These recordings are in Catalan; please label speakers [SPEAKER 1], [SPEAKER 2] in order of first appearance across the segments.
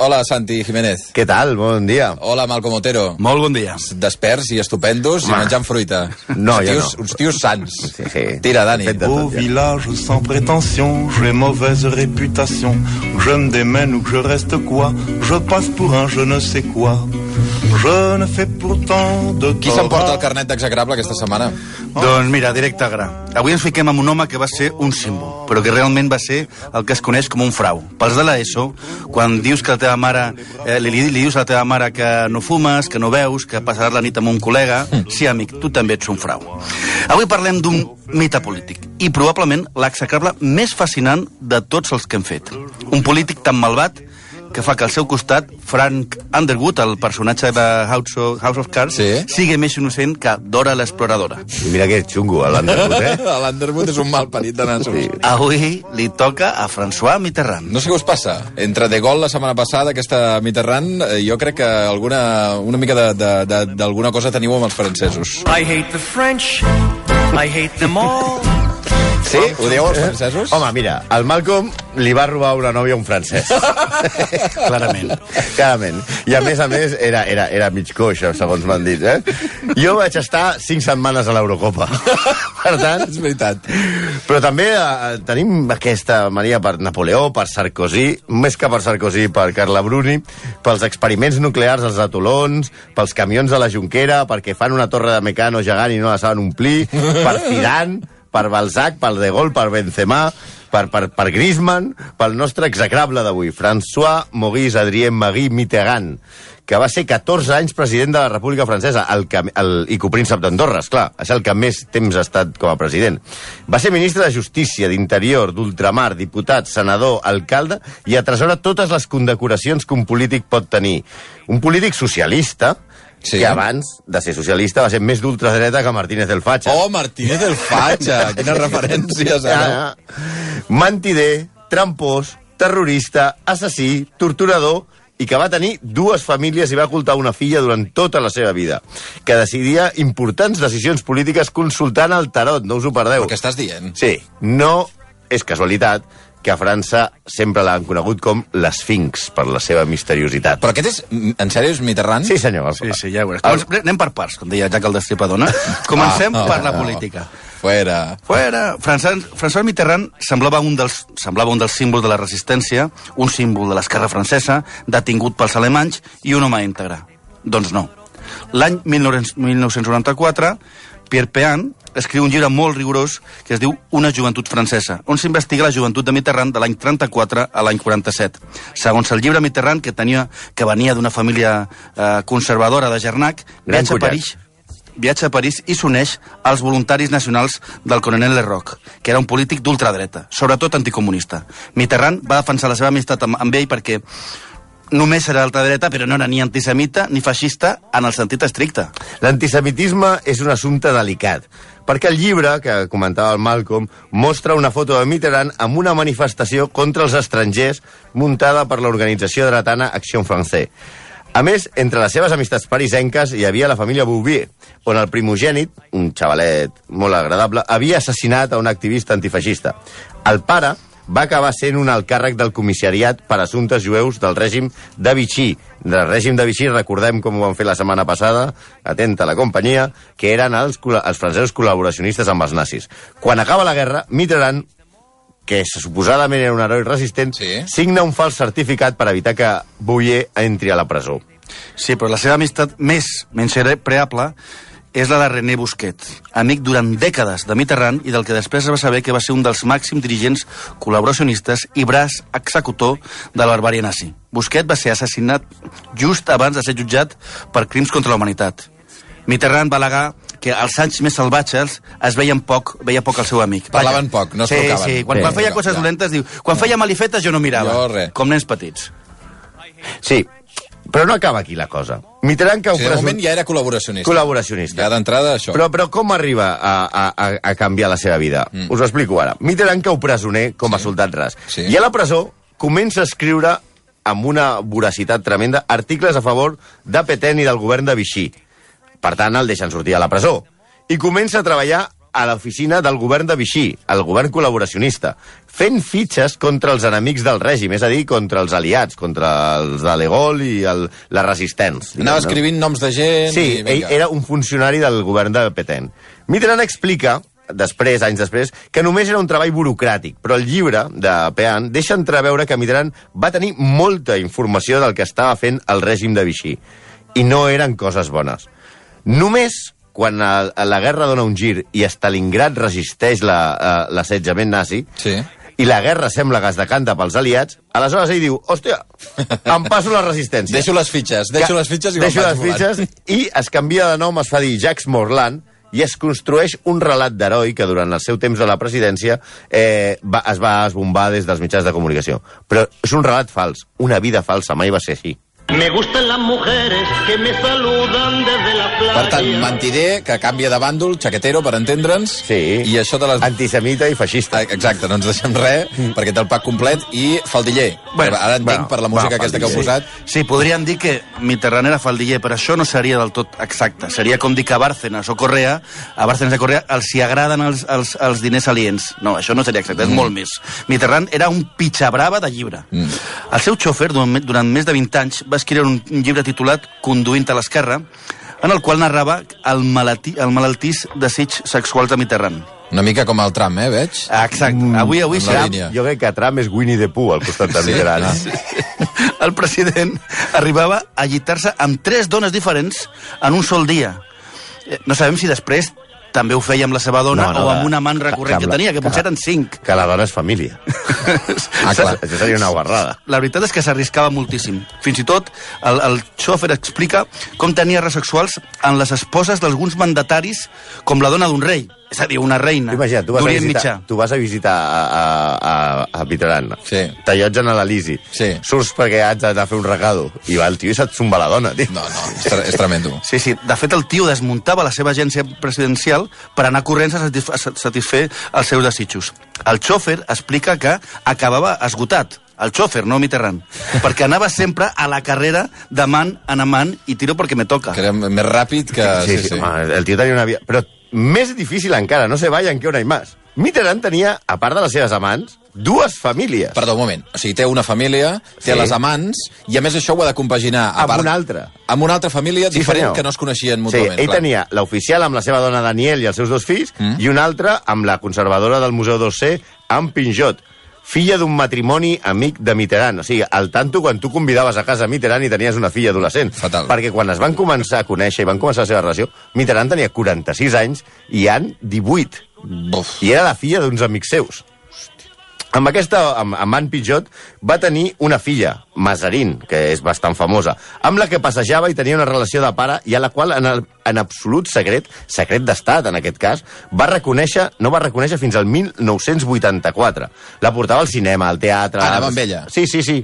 [SPEAKER 1] Hola, Santi Jiménez.
[SPEAKER 2] Què tal? Bon dia.
[SPEAKER 1] Hola, Malcom Otero.
[SPEAKER 3] Molt bon dia.
[SPEAKER 1] Desperts i estupendos i
[SPEAKER 2] Home.
[SPEAKER 1] menjant fruita.
[SPEAKER 2] No,
[SPEAKER 1] uns tios,
[SPEAKER 2] no.
[SPEAKER 1] Uns tios sants.
[SPEAKER 2] Sí, sí.
[SPEAKER 1] Tira, Dani.
[SPEAKER 4] Au
[SPEAKER 2] ja.
[SPEAKER 4] village sans prétention, j'ai mauvaise réputation. Je me démène ou que je reste quoi Je passe pour un je ne sais quoi. Je ne fais pourtant de
[SPEAKER 1] Qui s'emporta el carnet d'execrable aquesta setmana?
[SPEAKER 3] Doncs mira, directe al gra. Avui ens fiquem amb un home que va ser un símbol, però que realment va ser el que es coneix com un frau. Pels de l'ESO, quan dius que la teva mare, eh, li, li dius a la teva mare que no fumes, que no veus, que passaràs la nit amb un col·lega, sí, amic, tu també ets un frau. Avui parlem d'un mite polític i probablement l'execrable més fascinant de tots els que hem fet. Un polític tan malvat que fa que al seu costat Frank Underwood, el personatge de House of, House of Cards,
[SPEAKER 1] Sí.
[SPEAKER 3] sigui més innocent que Dora l'exploradora.
[SPEAKER 2] I mira que xungo, l'Underwood, eh?
[SPEAKER 1] L'Underwood és un mal parit de nassos.
[SPEAKER 2] Sí.
[SPEAKER 3] Avui li toca a François Mitterrand.
[SPEAKER 1] No sé què us passa. Entre De Gaulle la setmana passada, aquesta Mitterrand, eh, jo crec que alguna, una mica de- de- de- d'alguna cosa teniu amb els francesos.
[SPEAKER 5] I hate the French. I hate them all.
[SPEAKER 1] Sí? Ho dieu als francesos?
[SPEAKER 2] Home, mira, el Malcolm li va robar una nòvia a un francès.
[SPEAKER 3] Clarament.
[SPEAKER 2] Clarament. I a més a més era, era, era mig coix, segons m'han dit, eh? Jo vaig estar cinc setmanes a l'Eurocopa. Per tant...
[SPEAKER 1] És veritat.
[SPEAKER 2] Però també eh, tenim aquesta mania per Napoleó, per Sarkozy, més que per Sarkozy, per Carla Bruni, pels experiments nuclears als atolons, pels camions de la Junquera, perquè fan una torre de Mecano gegant i no la saben omplir, per Zidane, per Balzac, pel De Gaulle, per Benzema, per, per, per Griezmann, pel nostre execrable d'avui, François Maurice Adrien Marie Mitterrand, que va ser 14 anys president de la República Francesa, el, que, el, i copríncep d'Andorra, esclar, és el que més temps ha estat com a president. Va ser ministre de Justícia, d'Interior, d'Ultramar, diputat, senador, alcalde, i atresora totes les condecoracions que un polític pot tenir. Un polític socialista,
[SPEAKER 1] Sí.
[SPEAKER 2] que abans de ser socialista va ser més d'ultradreta que Martínez del Fatxa.
[SPEAKER 1] Oh, Martínez del Fatxa! Quines referències?
[SPEAKER 2] Ah, Mentider, trampós, terrorista, assassí, torturador i que va tenir dues famílies i va ocultar una filla durant tota la seva vida, que decidia importants decisions polítiques consultant el tarot, no us ho perdeu.
[SPEAKER 1] Però què estàs dient?
[SPEAKER 2] Sí, no és casualitat que a França sempre l'han conegut com l'Esfinx, per la seva misteriositat.
[SPEAKER 1] Però aquest és... En sèrio, és Mitterrand?
[SPEAKER 2] Sí, senyor.
[SPEAKER 3] Sí, sí, ja ho veuràs. Comencem- Anem per parts, com deia Jack el Destripador, no? Comencem
[SPEAKER 1] Ah,
[SPEAKER 3] per la
[SPEAKER 1] no.
[SPEAKER 3] política.
[SPEAKER 1] Fuera.
[SPEAKER 3] Fuera. François, François Mitterrand semblava un, dels, semblava un dels símbols de la resistència, un símbol de l'esquerra francesa, detingut pels alemanys i un home íntegre. Doncs no. L'any 19- 1994, Pierre Pean escriu un llibre molt rigorós que es diu Una joventut francesa, on s'investiga la joventut de Mitterrand de l'any 34 a l'any 47. Segons el llibre Mitterrand, que, tenia, que venia d'una família eh, conservadora de Gernac, viatja a. París viatja a París i s'uneix als voluntaris nacionals del coronel Lerroc, que era un polític d'ultradreta, sobretot anticomunista. Mitterrand va defensar la seva amistat amb, amb ell perquè només era ultradreta, però no era ni antisemita ni feixista en el sentit estricte.
[SPEAKER 2] L'antisemitisme és un assumpte delicat, perquè el llibre, que comentava el Malcolm, mostra una foto de Mitterrand amb una manifestació contra els estrangers muntada per l'organització dretana Action Français. A més, entre les seves amistats parisenques hi havia la família Bouvier, on el primogènit, un xavalet molt agradable, havia assassinat a un activista antifeixista. El pare va acabar sent un alt càrrec del comissariat per assumptes jueus del règim de Vichy. Del règim de Vichy, recordem com ho van fer la setmana passada, atenta a la companyia, que eren els, els francesos col·laboracionistes amb els nazis. Quan acaba la guerra, Mitterrand que suposadament era un heroi resistent,
[SPEAKER 1] Sí.
[SPEAKER 2] signa un fals certificat per evitar que Bouyer entri a la presó.
[SPEAKER 3] Sí, però la seva amistat més menyspreable és la de René Busquet, amic durant dècades de Mitterrand i del que després es va saber que va ser un dels màxims dirigents col·laboracionistes i braç executor de la barbària nazi. Busquet va ser assassinat just abans de ser jutjat per crims contra la humanitat. Mitterrand va al·legar que als anys més salvatges es veien poc, veia poc el seu amic.
[SPEAKER 1] Parlaven poc, no es
[SPEAKER 3] sí,
[SPEAKER 1] trucaven.
[SPEAKER 3] Sí, quan,
[SPEAKER 2] Sí.
[SPEAKER 3] quan feia coses dolentes, diu... Quan feia malifetes jo no mirava.
[SPEAKER 1] Jo.
[SPEAKER 3] Com nens petits.
[SPEAKER 2] Sí, però no acaba aquí la cosa. Mitterrand cau
[SPEAKER 1] O sigui, de moment ja era col·laboracionista.
[SPEAKER 2] Col·laboracionista.
[SPEAKER 1] Ja d'entrada, això.
[SPEAKER 2] Però, però com arriba a, a, a, a canviar la seva vida? Mm. Us ho explico ara. Mitterrand cau presoner com a
[SPEAKER 1] Sí.
[SPEAKER 2] soldat ras.
[SPEAKER 1] Sí.
[SPEAKER 2] I a la presó comença a escriure amb una voracitat tremenda articles a favor de Petén i del govern de Vichy. Per tant, el deixen sortir a la presó. I comença a treballar a l'oficina del govern de Vichy, el govern col·laboracionista, fent fitxes contra els enemics del règim, és a dir, contra els aliats, contra els de Legol i el, la resistents. diguem,
[SPEAKER 1] Anava
[SPEAKER 2] no?
[SPEAKER 1] escrivint noms de gent
[SPEAKER 2] Sí,
[SPEAKER 1] i
[SPEAKER 2] ell era un funcionari del govern de Petén. Mitterrand explica després, anys després, que només era un treball burocràtic, però el llibre de Pean deixa entreveure que Mitterrand va tenir molta informació del que estava fent el règim de Vichy, i no eren coses bones. Només quan a, la guerra dona un gir i Stalingrad resisteix la, eh, l'assetjament nazi,
[SPEAKER 1] Sí.
[SPEAKER 2] i la guerra sembla que es decanta pels aliats, aleshores ell diu, hòstia, em passo la resistència.
[SPEAKER 1] Deixo les fitxes, deixo les fitxes i
[SPEAKER 2] Deixo les fitxes i es canvia de nom, es fa dir Jacques Morland, i es construeix un relat d'heroi que durant el seu temps a la presidència eh, va, es va esbombar des dels mitjans de comunicació. Però és un relat fals, una vida falsa, mai va ser així.
[SPEAKER 6] Me gustan las mujeres que me saludan desde la playa.
[SPEAKER 1] Per tant, mentider, que canvia de bàndol, xaquetero, per entendre'ns,
[SPEAKER 2] Sí.
[SPEAKER 1] i això de les...
[SPEAKER 2] Antisemita i feixista.
[SPEAKER 1] Ah, Exacte, no ens deixem res, perquè té el pack complet, i faldiller.
[SPEAKER 3] Bueno,
[SPEAKER 1] Ara entenc
[SPEAKER 2] bueno,
[SPEAKER 1] per la música
[SPEAKER 2] bueno,
[SPEAKER 1] aquesta que heu posat.
[SPEAKER 3] Sí, podríem dir que Mitterrand era faldiller, però això no seria del tot exacte. Seria com dir que a Bárcenas o Correa, a Bárcenas i Correa, els hi agraden els, els, els diners aliens. No, això no seria exacte, és molt més. Mitterrand era un pitxabrava de llibre. Mm. El seu xòfer, durant, durant més de 20 anys, va escriure un, llibre titulat Conduint a l'esquerra, en el qual narrava el, malaltí, el malaltís desig sexuals de Mitterrand.
[SPEAKER 1] Una mica com el tram, eh, veig?
[SPEAKER 3] Exacte. Avui, avui
[SPEAKER 1] la
[SPEAKER 3] serà...
[SPEAKER 2] Jo crec que Trump és Winnie the Pooh al costat de Mitterrand.
[SPEAKER 3] el president arribava a llitar-se amb tres dones diferents en un sol dia. Eh, No sabem si després també ho feia amb la seva dona
[SPEAKER 2] No, no,
[SPEAKER 3] o amb
[SPEAKER 2] de-
[SPEAKER 3] un amant recurrent
[SPEAKER 2] que
[SPEAKER 3] que, tenia, que potser eren cinc.
[SPEAKER 2] Que la dona és família.
[SPEAKER 1] Ah, clar.
[SPEAKER 2] Això seria una guarrada.
[SPEAKER 3] La veritat és que s'arriscava moltíssim. Fins i tot el, el xòfer explica com tenia res sexuals en les esposes d'alguns mandataris com la dona d'un rei, és a dir, una reina
[SPEAKER 2] Imagina't, tu vas, a visitar,
[SPEAKER 3] Mitjà.
[SPEAKER 2] tu vas a visitar a, a, a, a Mitterrand.
[SPEAKER 1] Sí.
[SPEAKER 2] T'allotgen a l'Elisi.
[SPEAKER 1] Sí.
[SPEAKER 2] Surts perquè has d'anar a fer un recado. I va el tio i se't zumba la dona, tio.
[SPEAKER 1] No, no, és, tre és tremendo.
[SPEAKER 3] Sí, sí. De fet, el tio desmuntava la seva agència presidencial per anar corrents a satisf a satisfer els seus desitjos. El xòfer explica que acabava esgotat. El xòfer, no Mitterrand. perquè anava sempre a la carrera d'amant en amant i tiro perquè me toca.
[SPEAKER 1] Que era més ràpid que...
[SPEAKER 2] Sí, sí, sí. Home, el tio tenia una vida... Però més difícil encara, no se vayan que una hay más. Mitterrand tenia, a part de les seves amants, dues famílies.
[SPEAKER 1] Perdó, un moment. O sigui, té una família, té
[SPEAKER 2] Sí.
[SPEAKER 1] les amants, i a més això ho ha de compaginar... a
[SPEAKER 2] Amb
[SPEAKER 1] part-
[SPEAKER 2] una altra.
[SPEAKER 1] Amb una altra família
[SPEAKER 2] Sí,
[SPEAKER 1] diferent
[SPEAKER 2] senyor.
[SPEAKER 1] que no es coneixien
[SPEAKER 2] Sí,
[SPEAKER 1] mútuament.
[SPEAKER 2] ell
[SPEAKER 1] clar.
[SPEAKER 2] tenia l'oficial amb la seva dona Daniel i els seus dos fills, mm. i una altra amb la conservadora del Museu d'Orsay, Anne Pinjot, filla d'un matrimoni amic de Mitterrand. O sigui, al tanto quan tu convidaves a casa Mitterrand i tenies una filla adolescent.
[SPEAKER 1] Fatal.
[SPEAKER 2] Perquè quan es van començar a conèixer i van començar la seva relació, Mitterrand tenia 46 anys i Anne 18.
[SPEAKER 1] Buf.
[SPEAKER 2] I era la filla d'uns amics seus. Amb aquesta, amb, amb Anne Pijot, va tenir una filla, Mazarin, que és bastant famosa, amb la que passejava i tenia una relació de pare i a la qual, en, el, en absolut secret, secret d'estat en aquest cas, va reconèixer, no va reconèixer fins al 1984. La portava al cinema, al teatre...
[SPEAKER 1] Ah, anava amb ella?
[SPEAKER 2] Sí, sí, sí.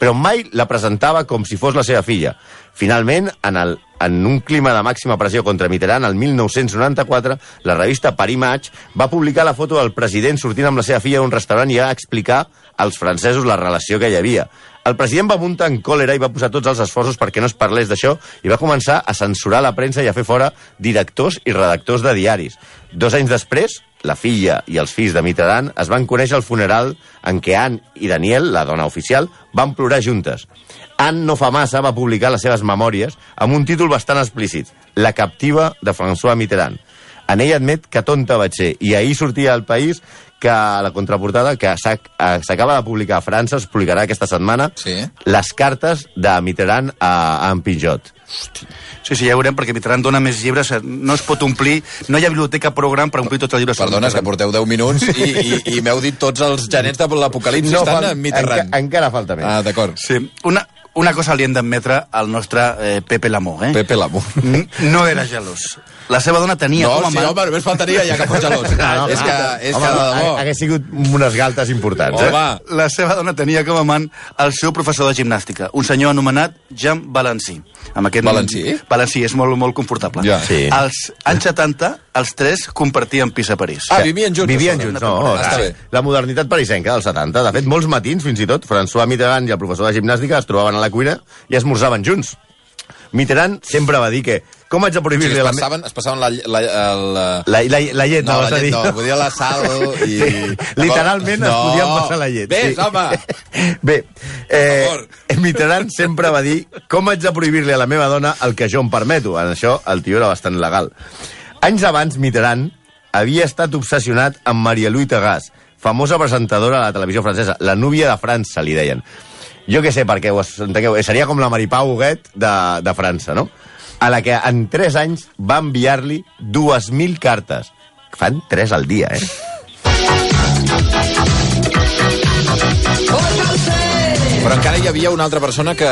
[SPEAKER 2] Però mai la presentava com si fos la seva filla. Finalment, en, el, en un clima de màxima pressió contra Mitterrand, el 1994, la revista Paris Match va publicar la foto del president sortint amb la seva filla a un restaurant i va explicar als francesos la relació que hi havia. El president va muntar en còlera i va posar tots els esforços perquè no es parlés d'això i va començar a censurar la premsa i a fer fora directors i redactors de diaris. Dos anys després, la filla i els fills de Mitterrand es van conèixer al funeral en què Anne i Daniel, la dona oficial, van plorar juntes. Anne no fa massa va publicar les seves memòries amb un títol bastant explícit, La captiva de François Mitterrand. En ell admet que tonta vaig ser, i ahir sortia al país que a la contraportada que s'acaba de publicar a França, es publicarà aquesta setmana,
[SPEAKER 1] Sí.
[SPEAKER 2] les cartes de Mitterrand a, a en Pinjot.
[SPEAKER 3] Sí, sí, ja veurem, perquè Mitterrand dona més llibres, eh, no es pot omplir, no hi ha biblioteca program per omplir tots els llibres.
[SPEAKER 1] Perdona, que porteu 10 minuts i, i, i m'heu dit tots els genets de l'apocalipsi no estan
[SPEAKER 2] fal-
[SPEAKER 1] en Mitterrand.
[SPEAKER 2] enca- encara falta més.
[SPEAKER 1] Ah, d'acord.
[SPEAKER 3] Sí, una, una cosa li hem d'admetre al nostre eh, Pepe Lamó, eh?
[SPEAKER 1] Pepe l'amo.
[SPEAKER 3] N- No era gelós. La seva dona tenia
[SPEAKER 1] No,
[SPEAKER 3] com a
[SPEAKER 1] sí,
[SPEAKER 3] amant...
[SPEAKER 1] home, només faltaria ja que fos gelós. és que, és que, de debò.
[SPEAKER 2] Hagués sigut unes galtes importants. Eh?
[SPEAKER 1] Home,
[SPEAKER 3] La seva dona tenia com a amant el seu professor de gimnàstica, un senyor anomenat Jean Valencí. Amb aquest
[SPEAKER 1] Valencí?
[SPEAKER 3] Valencí, és molt, molt confortable.
[SPEAKER 1] Ja.
[SPEAKER 2] Sí.
[SPEAKER 3] Als anys 70, els tres compartien pis a París.
[SPEAKER 1] Ah, vivien junts.
[SPEAKER 2] Vivien junts, no.
[SPEAKER 1] Ah, està
[SPEAKER 2] sí.
[SPEAKER 1] bé.
[SPEAKER 2] La modernitat parisenca dels 70. De fet, molts matins, fins i tot, François Mitterrand i el professor de gimnàstica es trobaven a la cuina i esmorzaven junts. Mitterrand sempre va dir que com haig de
[SPEAKER 1] Sí,
[SPEAKER 2] prohibir-li
[SPEAKER 1] es,
[SPEAKER 2] a la...
[SPEAKER 1] passaven, es passaven la, la, la,
[SPEAKER 2] La, la, la llet,
[SPEAKER 1] no,
[SPEAKER 2] no,
[SPEAKER 1] la llet
[SPEAKER 2] dir.
[SPEAKER 1] no, podia la sal i...
[SPEAKER 2] Sí, literalment es podien passar la llet.
[SPEAKER 1] Ves,
[SPEAKER 2] sí.
[SPEAKER 1] home!
[SPEAKER 2] Bé, eh. Mitterrand sempre va dir com haig de prohibir-li a la meva dona el que jo em permeto. En això el tio era bastant legal. Anys abans, Mitterrand havia estat obsessionat amb Maria Louis Tagas, famosa presentadora a la televisió francesa, la núvia de França, li deien. Jo què sé, perquè ho entengueu, eh, seria com la Maripau Huguet de, de França, no? A la que en 3 anys va enviar-li 2.000 cartes. Fan 3 al dia, eh?
[SPEAKER 1] Però encara hi havia una altra persona que...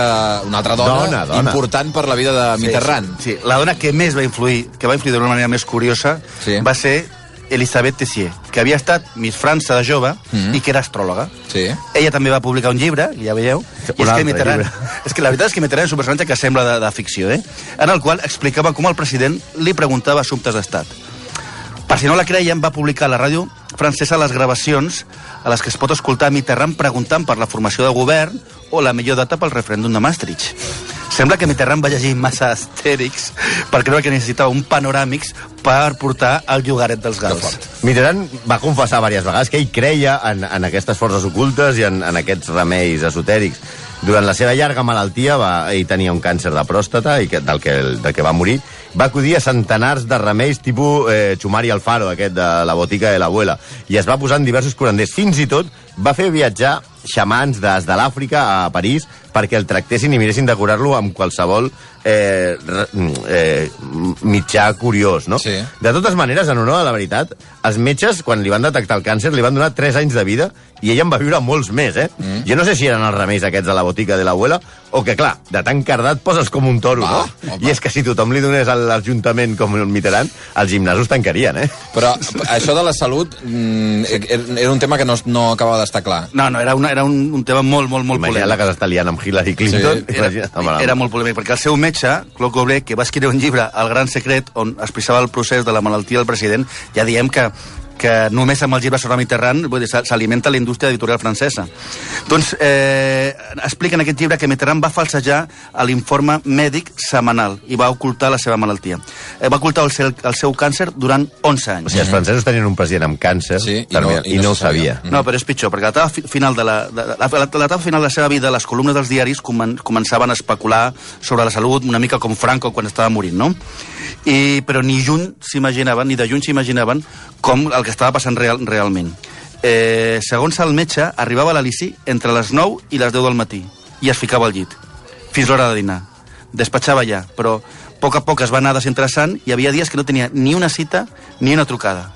[SPEAKER 1] Una altra dona,
[SPEAKER 2] Dona, dona.
[SPEAKER 1] important per la vida de Mitterrand.
[SPEAKER 3] Sí, la dona que més va influir, que va influir d'una manera més curiosa,
[SPEAKER 1] Sí.
[SPEAKER 3] va ser Elisabeth Tessier, que havia estat Miss França de jove
[SPEAKER 1] Mhm.
[SPEAKER 3] i que era astròloga.
[SPEAKER 1] Sí.
[SPEAKER 3] Ella també va publicar un llibre, ja veieu, i és que Mitterrand,
[SPEAKER 2] llibre.
[SPEAKER 3] és que la veritat és que Mitterrand és un personatge que sembla de, de ficció, eh? en el qual explicava com el president li preguntava assumptes d'estat. Per si no la creien, va publicar a la ràdio francesa les gravacions a les que es pot escoltar Mitterrand preguntant per la formació de govern o la millor data pel referèndum de Maastricht. Sembla que Mitterrand va llegir massa astèrics per creure que necessitava un panoràmics per portar el llogaret dels gals.
[SPEAKER 2] Mitterrand va confessar diverses vegades que ell creia en, en aquestes forces ocultes i en, en aquests remeis esotèrics. Durant la seva llarga malaltia, va, ell tenia un càncer de pròstata i que, del, que, del que va morir, va acudir a centenars de remeis tipus eh, Chumari Alfaro, aquest de la botica de l'abuela, i es va posar en diversos curanders. Fins i tot va fer viatjar xamans des de l'Àfrica a París perquè el tractessin i miressin de curar-lo amb qualsevol eh, re- eh, mitjà curiós, no?
[SPEAKER 1] Sí.
[SPEAKER 2] De totes maneres, en honor a la veritat, els metges, quan li van detectar el càncer, li van donar 3 anys de vida i ella en va viure molts més, eh? Mm. Jo no sé si eren els remeis aquests de la botica de l'abuela o que, clar, de tan cardat poses com un toro,
[SPEAKER 1] Va,
[SPEAKER 2] no?
[SPEAKER 1] home.
[SPEAKER 2] I és que si tothom li donés a l'Ajuntament com el Mitterrand, els gimnasos tancarien, eh?
[SPEAKER 1] Però això de la salut mm, era un tema que no, no acabava d'estar clar.
[SPEAKER 3] No, no, era, una, era un, un tema molt, molt, molt
[SPEAKER 2] Imagina't la que s'està liant amb Hillary Clinton.
[SPEAKER 1] Sí,
[SPEAKER 3] Era,
[SPEAKER 2] la-
[SPEAKER 3] era molt polèmic, perquè el seu metge, Claude Goblet, que va escriure un llibre, El gran secret, on expressava el procés de la malaltia del president, ja diem que que només amb el llibre sobre Mitterrand vull dir, s'ha- s'alimenta la indústria editorial francesa. Doncs eh, explica en aquest llibre que Mitterrand va falsejar l'informe mèdic setmanal i va ocultar la seva malaltia. Eh, va ocultar el seu, el seu càncer durant 11
[SPEAKER 2] O
[SPEAKER 3] anys.
[SPEAKER 2] sigui, els francesos tenien un president amb càncer
[SPEAKER 1] Sí, i no-
[SPEAKER 2] i
[SPEAKER 1] i
[SPEAKER 2] no,
[SPEAKER 1] no
[SPEAKER 2] ho
[SPEAKER 1] sabia.
[SPEAKER 2] sabia.
[SPEAKER 3] No, però és pitjor, perquè a l'etapa fi- final de la, de, la, la, l'etapa final de la seva vida, les columnes dels diaris comen, començaven a especular sobre la salut una mica com Franco quan estava morint, no? I, però ni juny s'imaginaven, ni de juny s'imaginaven com el que estava passant real, realment. Eh, segons el metge, arribava a l'Alici entre les 9 i les 10 del matí i es ficava al llit, fins l'hora de dinar. Despatxava ja, però a poc a poc es va anar desinteressant i havia dies que no tenia ni una cita ni una trucada.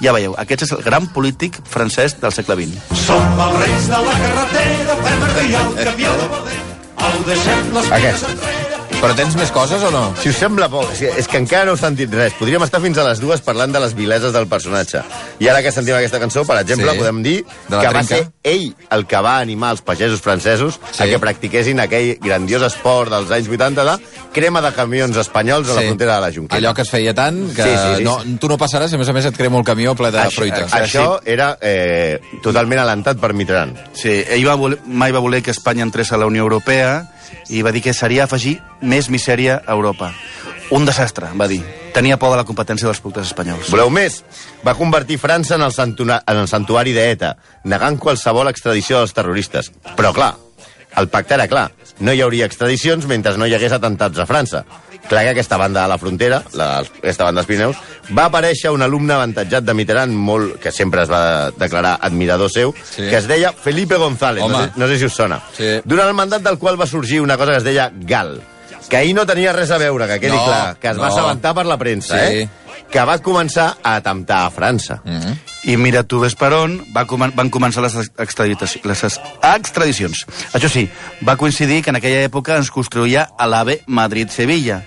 [SPEAKER 3] Ja veieu, aquest és el gran polític francès del segle XX.
[SPEAKER 7] Som els reis de la carretera, fem arribar el camió de poder. Au, deixem les
[SPEAKER 2] Aquest.
[SPEAKER 7] enrere.
[SPEAKER 1] Però tens més coses o no?
[SPEAKER 2] Si us sembla poc, és que- és que encara no heu sentit res. Podríem estar fins a les dues parlant de les vileses del personatge. I ara que sentim aquesta cançó, per exemple,
[SPEAKER 1] Sí.
[SPEAKER 2] podem dir
[SPEAKER 1] De la
[SPEAKER 2] que va
[SPEAKER 1] trinca.
[SPEAKER 2] ser ell el que va animar els pagesos francesos
[SPEAKER 1] Sí.
[SPEAKER 2] a que practiquessin aquell grandiós esport dels anys 80 de crema de camions espanyols a la
[SPEAKER 1] Sí.
[SPEAKER 2] frontera de la Junquera.
[SPEAKER 1] Allò que es feia tant que
[SPEAKER 2] Sí, sí, sí,
[SPEAKER 1] no,
[SPEAKER 2] sí.
[SPEAKER 1] tu no passaràs i a més a més et crema el camió ple de
[SPEAKER 2] Això,
[SPEAKER 1] fruita.
[SPEAKER 2] això era eh, totalment alentat per Mitterrand.
[SPEAKER 3] Sí, ell va voler, mai va voler que Espanya entrés a la Unió Europea i va dir que seria afegir més misèria a Europa. Un desastre, va dir. Tenia por de la competència dels productes espanyols.
[SPEAKER 2] Voleu més? Va convertir França en el, santuna, en el santuari d'ETA, negant qualsevol extradició dels terroristes. Però, clar, el pacte era clar. No hi hauria extradicions mentre no hi hagués atentats a França. Clar que aquesta banda de la frontera, la, aquesta banda dels Pirineus, va aparèixer un alumne avantatjat de Mitterrand, molt, que sempre es va declarar admirador seu,
[SPEAKER 1] Sí.
[SPEAKER 2] que es deia Felipe González. No sé, no sé si us sona.
[SPEAKER 1] Sí.
[SPEAKER 2] Durant el mandat del qual va sorgir una cosa que es deia GAL, que ahir no tenia res a veure, que quedi
[SPEAKER 1] No,
[SPEAKER 2] clar, que es va
[SPEAKER 1] no.
[SPEAKER 2] assabentar per la premsa,
[SPEAKER 1] Sí.
[SPEAKER 2] eh? Que va començar a atemptar a França. Mm -hmm.
[SPEAKER 3] I mira tu ves per on va comen van començar les, extraditaci- les ex- extradicions. Això sí, va coincidir que en aquella època es construïa a l'AVE Madrid-Sevilla.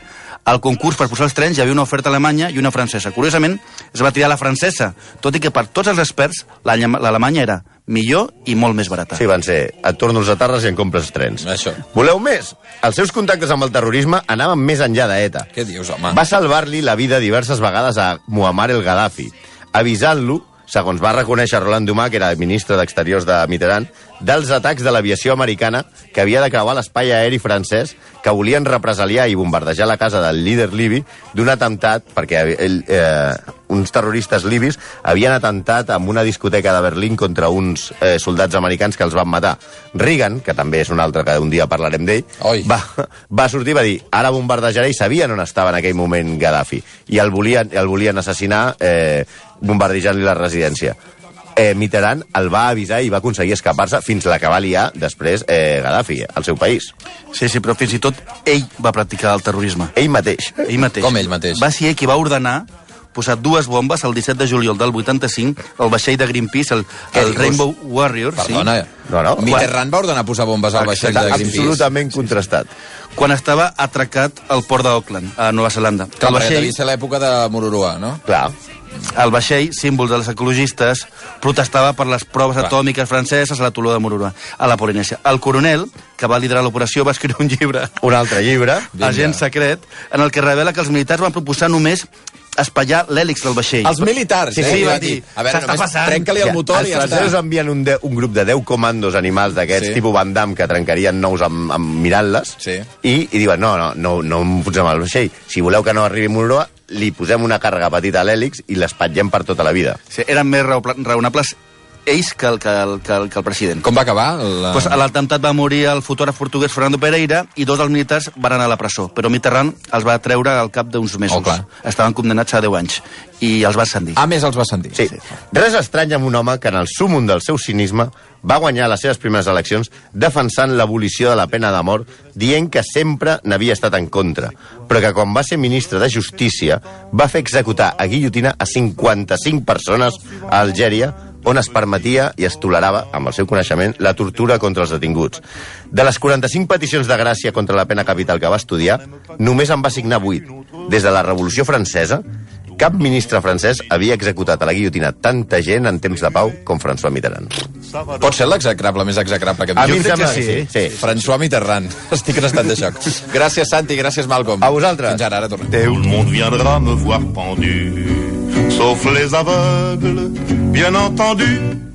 [SPEAKER 3] Al concurs per posar els trens hi havia una oferta alemanya i una francesa. Curiosament, es va triar la francesa, tot i que per tots els experts l'alemanya era millor i molt més barata.
[SPEAKER 2] Sí, van ser, et torno els atarres i en compres trens.
[SPEAKER 1] Això.
[SPEAKER 2] Voleu més? Els seus contactes amb el terrorisme anaven més enllà d'ETA.
[SPEAKER 1] Què dius, home?
[SPEAKER 2] Va salvar-li la vida diverses vegades a Muammar el Gaddafi, avisant-lo, segons va reconèixer Roland Dumas, que era ministre d'Exteriors de Mitterrand, dels atacs de l'aviació americana que havia de creuar l'espai aeri francès que volien represaliar i bombardejar la casa del líder libi d'un atemptat, perquè ell, eh, uns terroristes libis havien atemptat amb una discoteca de Berlín contra uns eh, soldats americans que els van matar. Reagan, que també és un altre que un dia parlarem d'ell, va, va sortir i va dir ara bombardejaré i sabien on estava en aquell moment Gaddafi. I el volien, el volien assassinar eh, bombardejant-li la residència eh, Mitterrand el va avisar i va aconseguir escapar-se fins la que va liar després eh, Gaddafi, al seu país.
[SPEAKER 3] Sí, sí, però fins i tot ell va practicar el terrorisme.
[SPEAKER 2] Ell mateix.
[SPEAKER 3] Ell mateix.
[SPEAKER 1] Com ell mateix?
[SPEAKER 3] Va ser ell qui va ordenar posar dues bombes el 17 de juliol del 85 al vaixell de Greenpeace, el, el? Rainbow Warrior.
[SPEAKER 1] Perdona,
[SPEAKER 2] No, no.
[SPEAKER 1] Mitterrand va ordenar posar bombes al vaixell de Greenpeace.
[SPEAKER 2] absolutament contrastat.
[SPEAKER 3] Sí, quan estava atracat al port d'Auckland, a Nova Zelanda.
[SPEAKER 1] Clar,
[SPEAKER 3] el,
[SPEAKER 1] perquè devia
[SPEAKER 3] vaixell,
[SPEAKER 1] ser l'època de Mororoa, no?
[SPEAKER 2] Clar.
[SPEAKER 3] El vaixell, símbol dels ecologistes, protestava per les proves
[SPEAKER 1] Clar.
[SPEAKER 3] atòmiques franceses a la Toló de Mororoa, a la Polinèsia. El coronel, que va liderar l'operació, va escriure un llibre
[SPEAKER 2] Un altre llibre.
[SPEAKER 1] Vinga.
[SPEAKER 3] agent secret, en el que revela que els militars van proposar només espatllar l'hèlix del vaixell.
[SPEAKER 1] Els militars,
[SPEAKER 3] Sí,
[SPEAKER 1] eh?
[SPEAKER 3] sí,
[SPEAKER 1] va
[SPEAKER 3] va
[SPEAKER 1] dir.
[SPEAKER 3] dir,
[SPEAKER 1] A veure,
[SPEAKER 3] "S'està
[SPEAKER 1] només
[SPEAKER 3] passant".
[SPEAKER 1] trenca-li el motor
[SPEAKER 2] els
[SPEAKER 1] i ja
[SPEAKER 2] francesos
[SPEAKER 1] està.
[SPEAKER 2] envien un, de, un grup de 10 comandos animals d'aquests,
[SPEAKER 1] Sí.
[SPEAKER 2] tipus Van Damme, que trencarien nous amb, amb mirant-les,
[SPEAKER 1] Sí.
[SPEAKER 2] i, i diuen, no, no, no, no em posem al vaixell. Si voleu que no arribi a Monroa, li posem una càrrega petita a l'hèlix i l'espatllem per tota la vida.
[SPEAKER 3] Sí, eren més raonables ells que el, que el, que el, que el president.
[SPEAKER 1] Com va acabar? La...
[SPEAKER 3] Pues a l'atemptat va morir el fotògraf portuguès Fernando Pereira i dos dels militars van anar a la presó, però Mitterrand els va treure al cap d'uns mesos.
[SPEAKER 1] Oh, clar.
[SPEAKER 3] Estaven condemnats a 10 anys i els va ascendir.
[SPEAKER 1] A més, els va sentir.
[SPEAKER 2] Sí. Res estrany amb un home que en el súmum del seu cinisme va guanyar les seves primeres eleccions defensant l'abolició de la pena de mort, dient que sempre n'havia estat en contra, però que quan va ser ministre de Justícia va fer executar a guillotina a 55 persones a Algèria on es permetia i es tolerava, amb el seu coneixement, la tortura contra els detinguts. De les 45 peticions de gràcia contra la pena capital que va estudiar, només en va signar 8. Des de la Revolució Francesa, cap ministre francès havia executat a la guillotina tanta gent en temps de pau com François Mitterrand.
[SPEAKER 1] Pot ser l'execrable més execrable que
[SPEAKER 2] A mi em sembla
[SPEAKER 3] que
[SPEAKER 2] que sí. sí.
[SPEAKER 1] François Mitterrand. Estic en estat de xoc. Gràcies, Santi, gràcies, Malcolm.
[SPEAKER 2] A vosaltres.
[SPEAKER 1] Fins ara, ara tornem.
[SPEAKER 4] Tout le monde viendra me voir pendu, sauf les aveugles, bien entendu.